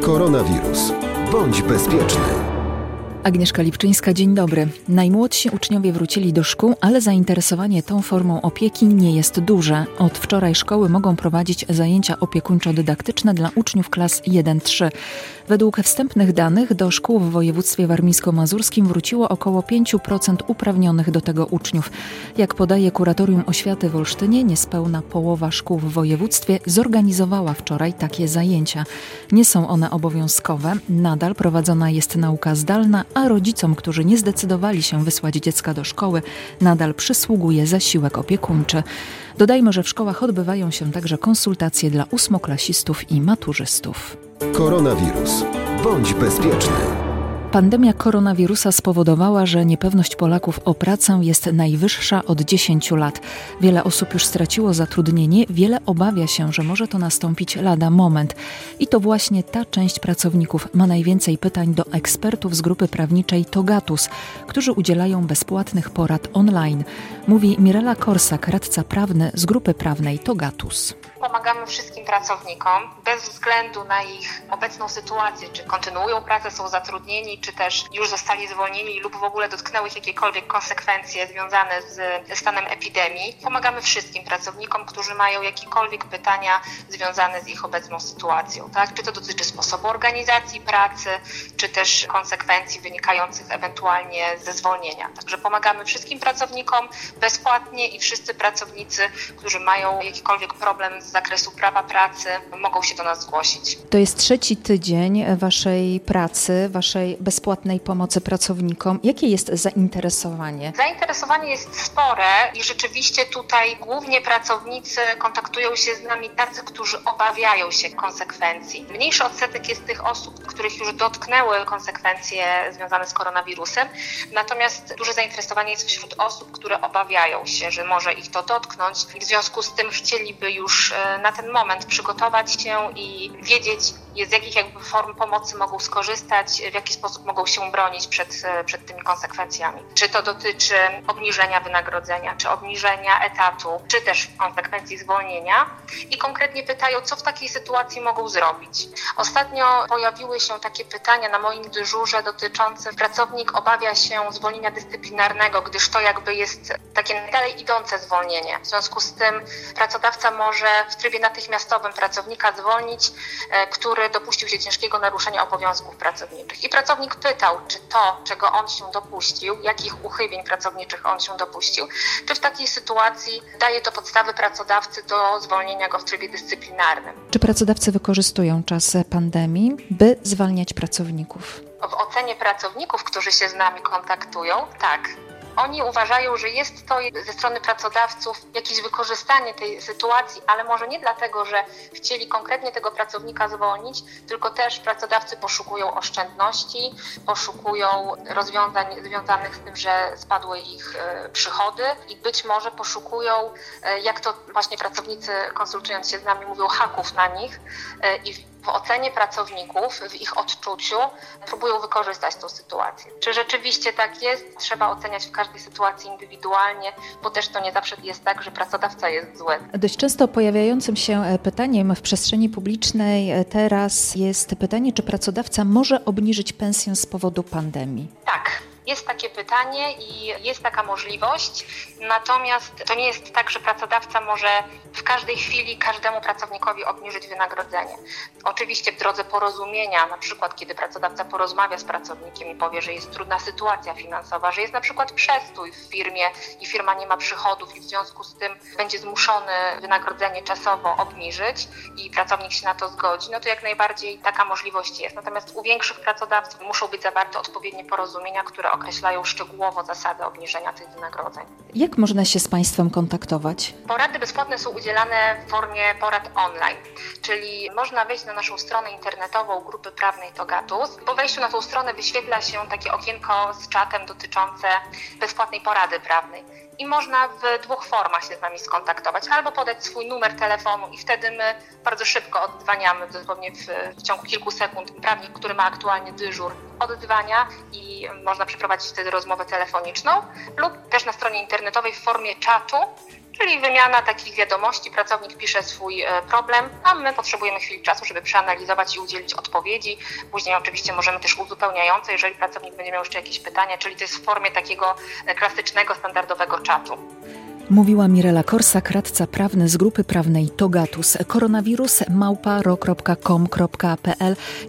Koronawirus. Bądź bezpieczny. Agnieszka Lipczyńska, dzień dobry. Najmłodsi uczniowie wrócili do szkół, ale zainteresowanie tą formą opieki nie jest duże. Od wczoraj szkoły mogą prowadzić zajęcia opiekuńczo-dydaktyczne dla uczniów klas 1-3. Według wstępnych danych do szkół w województwie warmińsko-mazurskim wróciło około 5% uprawnionych do tego uczniów. Jak podaje Kuratorium Oświaty w Olsztynie, niespełna połowa szkół w województwie zorganizowała wczoraj takie zajęcia. Nie są one obowiązkowe, nadal prowadzona jest nauka zdalna, a rodzicom, którzy nie zdecydowali się wysłać dziecka do szkoły, nadal przysługuje zasiłek opiekuńczy. Dodajmy, że w szkołach odbywają się także konsultacje dla ósmoklasistów i maturzystów. Koronawirus. Bądź bezpieczny. Pandemia koronawirusa spowodowała, że niepewność Polaków o pracę jest najwyższa od 10 lat. Wiele osób już straciło zatrudnienie, wiele obawia się, że może to nastąpić lada moment. I to właśnie ta część pracowników ma najwięcej pytań do ekspertów z grupy prawniczej Togatus, którzy udzielają bezpłatnych porad online. Mówi Mirela Korsak, radca prawny z grupy prawnej Togatus. Pomagamy wszystkim pracownikom bez względu na ich obecną sytuację, czy kontynuują pracę, są zatrudnieni, czy też już zostali zwolnieni lub w ogóle dotknęły ich jakiekolwiek konsekwencje związane z stanem epidemii. Pomagamy wszystkim pracownikom, którzy mają jakiekolwiek pytania związane z ich obecną sytuacją. Tak? Czy to dotyczy sposobu organizacji pracy, czy też konsekwencji wynikających ewentualnie ze zwolnienia. Także pomagamy wszystkim pracownikom bezpłatnie i wszyscy pracownicy, którzy mają jakikolwiek problem z zakresu prawa pracy, mogą się do nas zgłosić. To jest trzeci tydzień Waszej pracy, Waszej bezpłatnej pomocy pracownikom. Jakie jest zainteresowanie? Zainteresowanie jest spore i rzeczywiście tutaj głównie pracownicy kontaktują się z nami tacy, którzy obawiają się konsekwencji. Mniejszy odsetek jest tych osób, których już dotknęły konsekwencje związane z koronawirusem, natomiast duże zainteresowanie jest wśród osób, które obawiają się, że może ich to dotknąć i w związku z tym chcieliby już na ten moment przygotować się i wiedzieć, z jakich jakby form pomocy mogą skorzystać, w jaki sposób mogą się bronić przed, przed tymi konsekwencjami. Czy to dotyczy obniżenia wynagrodzenia, czy obniżenia etatu, czy też konsekwencji zwolnienia. I konkretnie pytają, co w takiej sytuacji mogą zrobić. Ostatnio pojawiły się takie pytania na moim dyżurze dotyczące pracownik obawia się zwolnienia dyscyplinarnego, gdyż to jakby jest takie dalej idące zwolnienie. W związku z tym pracodawca może w trybie natychmiastowym pracownika zwolnić, e, który dopuścił się ciężkiego naruszenia obowiązków pracowniczych. I pracownik pytał, czy to, czego on się dopuścił, jakich uchybień pracowniczych on się dopuścił, czy w takiej sytuacji daje to podstawy pracodawcy do zwolnienia go w trybie dyscyplinarnym. Czy pracodawcy wykorzystują czas pandemii, by zwalniać pracowników? W ocenie pracowników, którzy się z nami kontaktują, tak, oni uważają, że jest to ze strony pracodawców jakieś wykorzystanie tej sytuacji, ale może nie dlatego, że chcieli konkretnie tego pracownika zwolnić, tylko też pracodawcy poszukują oszczędności, poszukują rozwiązań związanych z tym, że spadły ich e, przychody i być może poszukują, e, jak to właśnie pracownicy konsultując się z nami mówią, haków na nich e, i w ocenie pracowników, w ich odczuciu, próbują wykorzystać tą sytuację. Czy rzeczywiście tak jest? Trzeba oceniać w każdej sytuacji indywidualnie, bo też to nie zawsze jest tak, że pracodawca jest zły. Dość często pojawiającym się e, pytaniem w przestrzeni publicznej e, teraz jest pytanie, czy pracodawca może obniżyć pensję z powodu pandemii? Tak. Jest takie pytanie i jest taka możliwość, natomiast to nie jest tak, że pracodawca może w każdej chwili każdemu pracownikowi obniżyć wynagrodzenie. Oczywiście w drodze porozumienia, na przykład kiedy pracodawca porozmawia z pracownikiem i powie, że jest trudna sytuacja finansowa, że jest na przykład przestój w firmie i firma nie ma przychodów i w związku z tym będzie zmuszony wynagrodzenie czasowo obniżyć i pracownik się na to zgodzi, no to jak najbardziej taka możliwość jest. Natomiast u większych pracodawców muszą być zawarte odpowiednie porozumienia, które określają szczegółowo zasady obniżenia tych wynagrodzeń. Jak można się z Państwem kontaktować? Porady bezpłatne są udzielane w formie porad online, czyli można wejść na naszą stronę internetową grupy prawnej Togatus. Po wejściu na tą stronę wyświetla się takie okienko z czatem dotyczące bezpłatnej porady prawnej i można w dwóch formach się z nami skontaktować. Albo podać swój numer telefonu i wtedy my bardzo szybko odzwaniamy, dosłownie w, w ciągu kilku sekund. Prawnik, który ma aktualnie dyżur, odzwania i można przeprowadzić wtedy rozmowę telefoniczną lub też na stronie internetowej internetowej w formie czatu, czyli wymiana takich wiadomości. Pracownik pisze swój e, problem, a my potrzebujemy chwili czasu, żeby przeanalizować i udzielić odpowiedzi. Później oczywiście możemy też uzupełniające, jeżeli pracownik będzie miał jeszcze jakieś pytania, czyli to jest w formie takiego e, klasycznego, standardowego czatu. Mówiła Mirela Korsak, radca prawny z grupy prawnej Togatus. Koronawirus małpa.com.pl.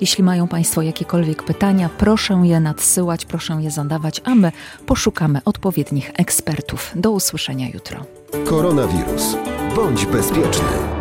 Jeśli mają Państwo jakiekolwiek pytania, proszę je nadsyłać, proszę je zadawać, a my poszukamy odpowiednich ekspertów. Do usłyszenia jutro. Koronawirus. Bądź bezpieczny.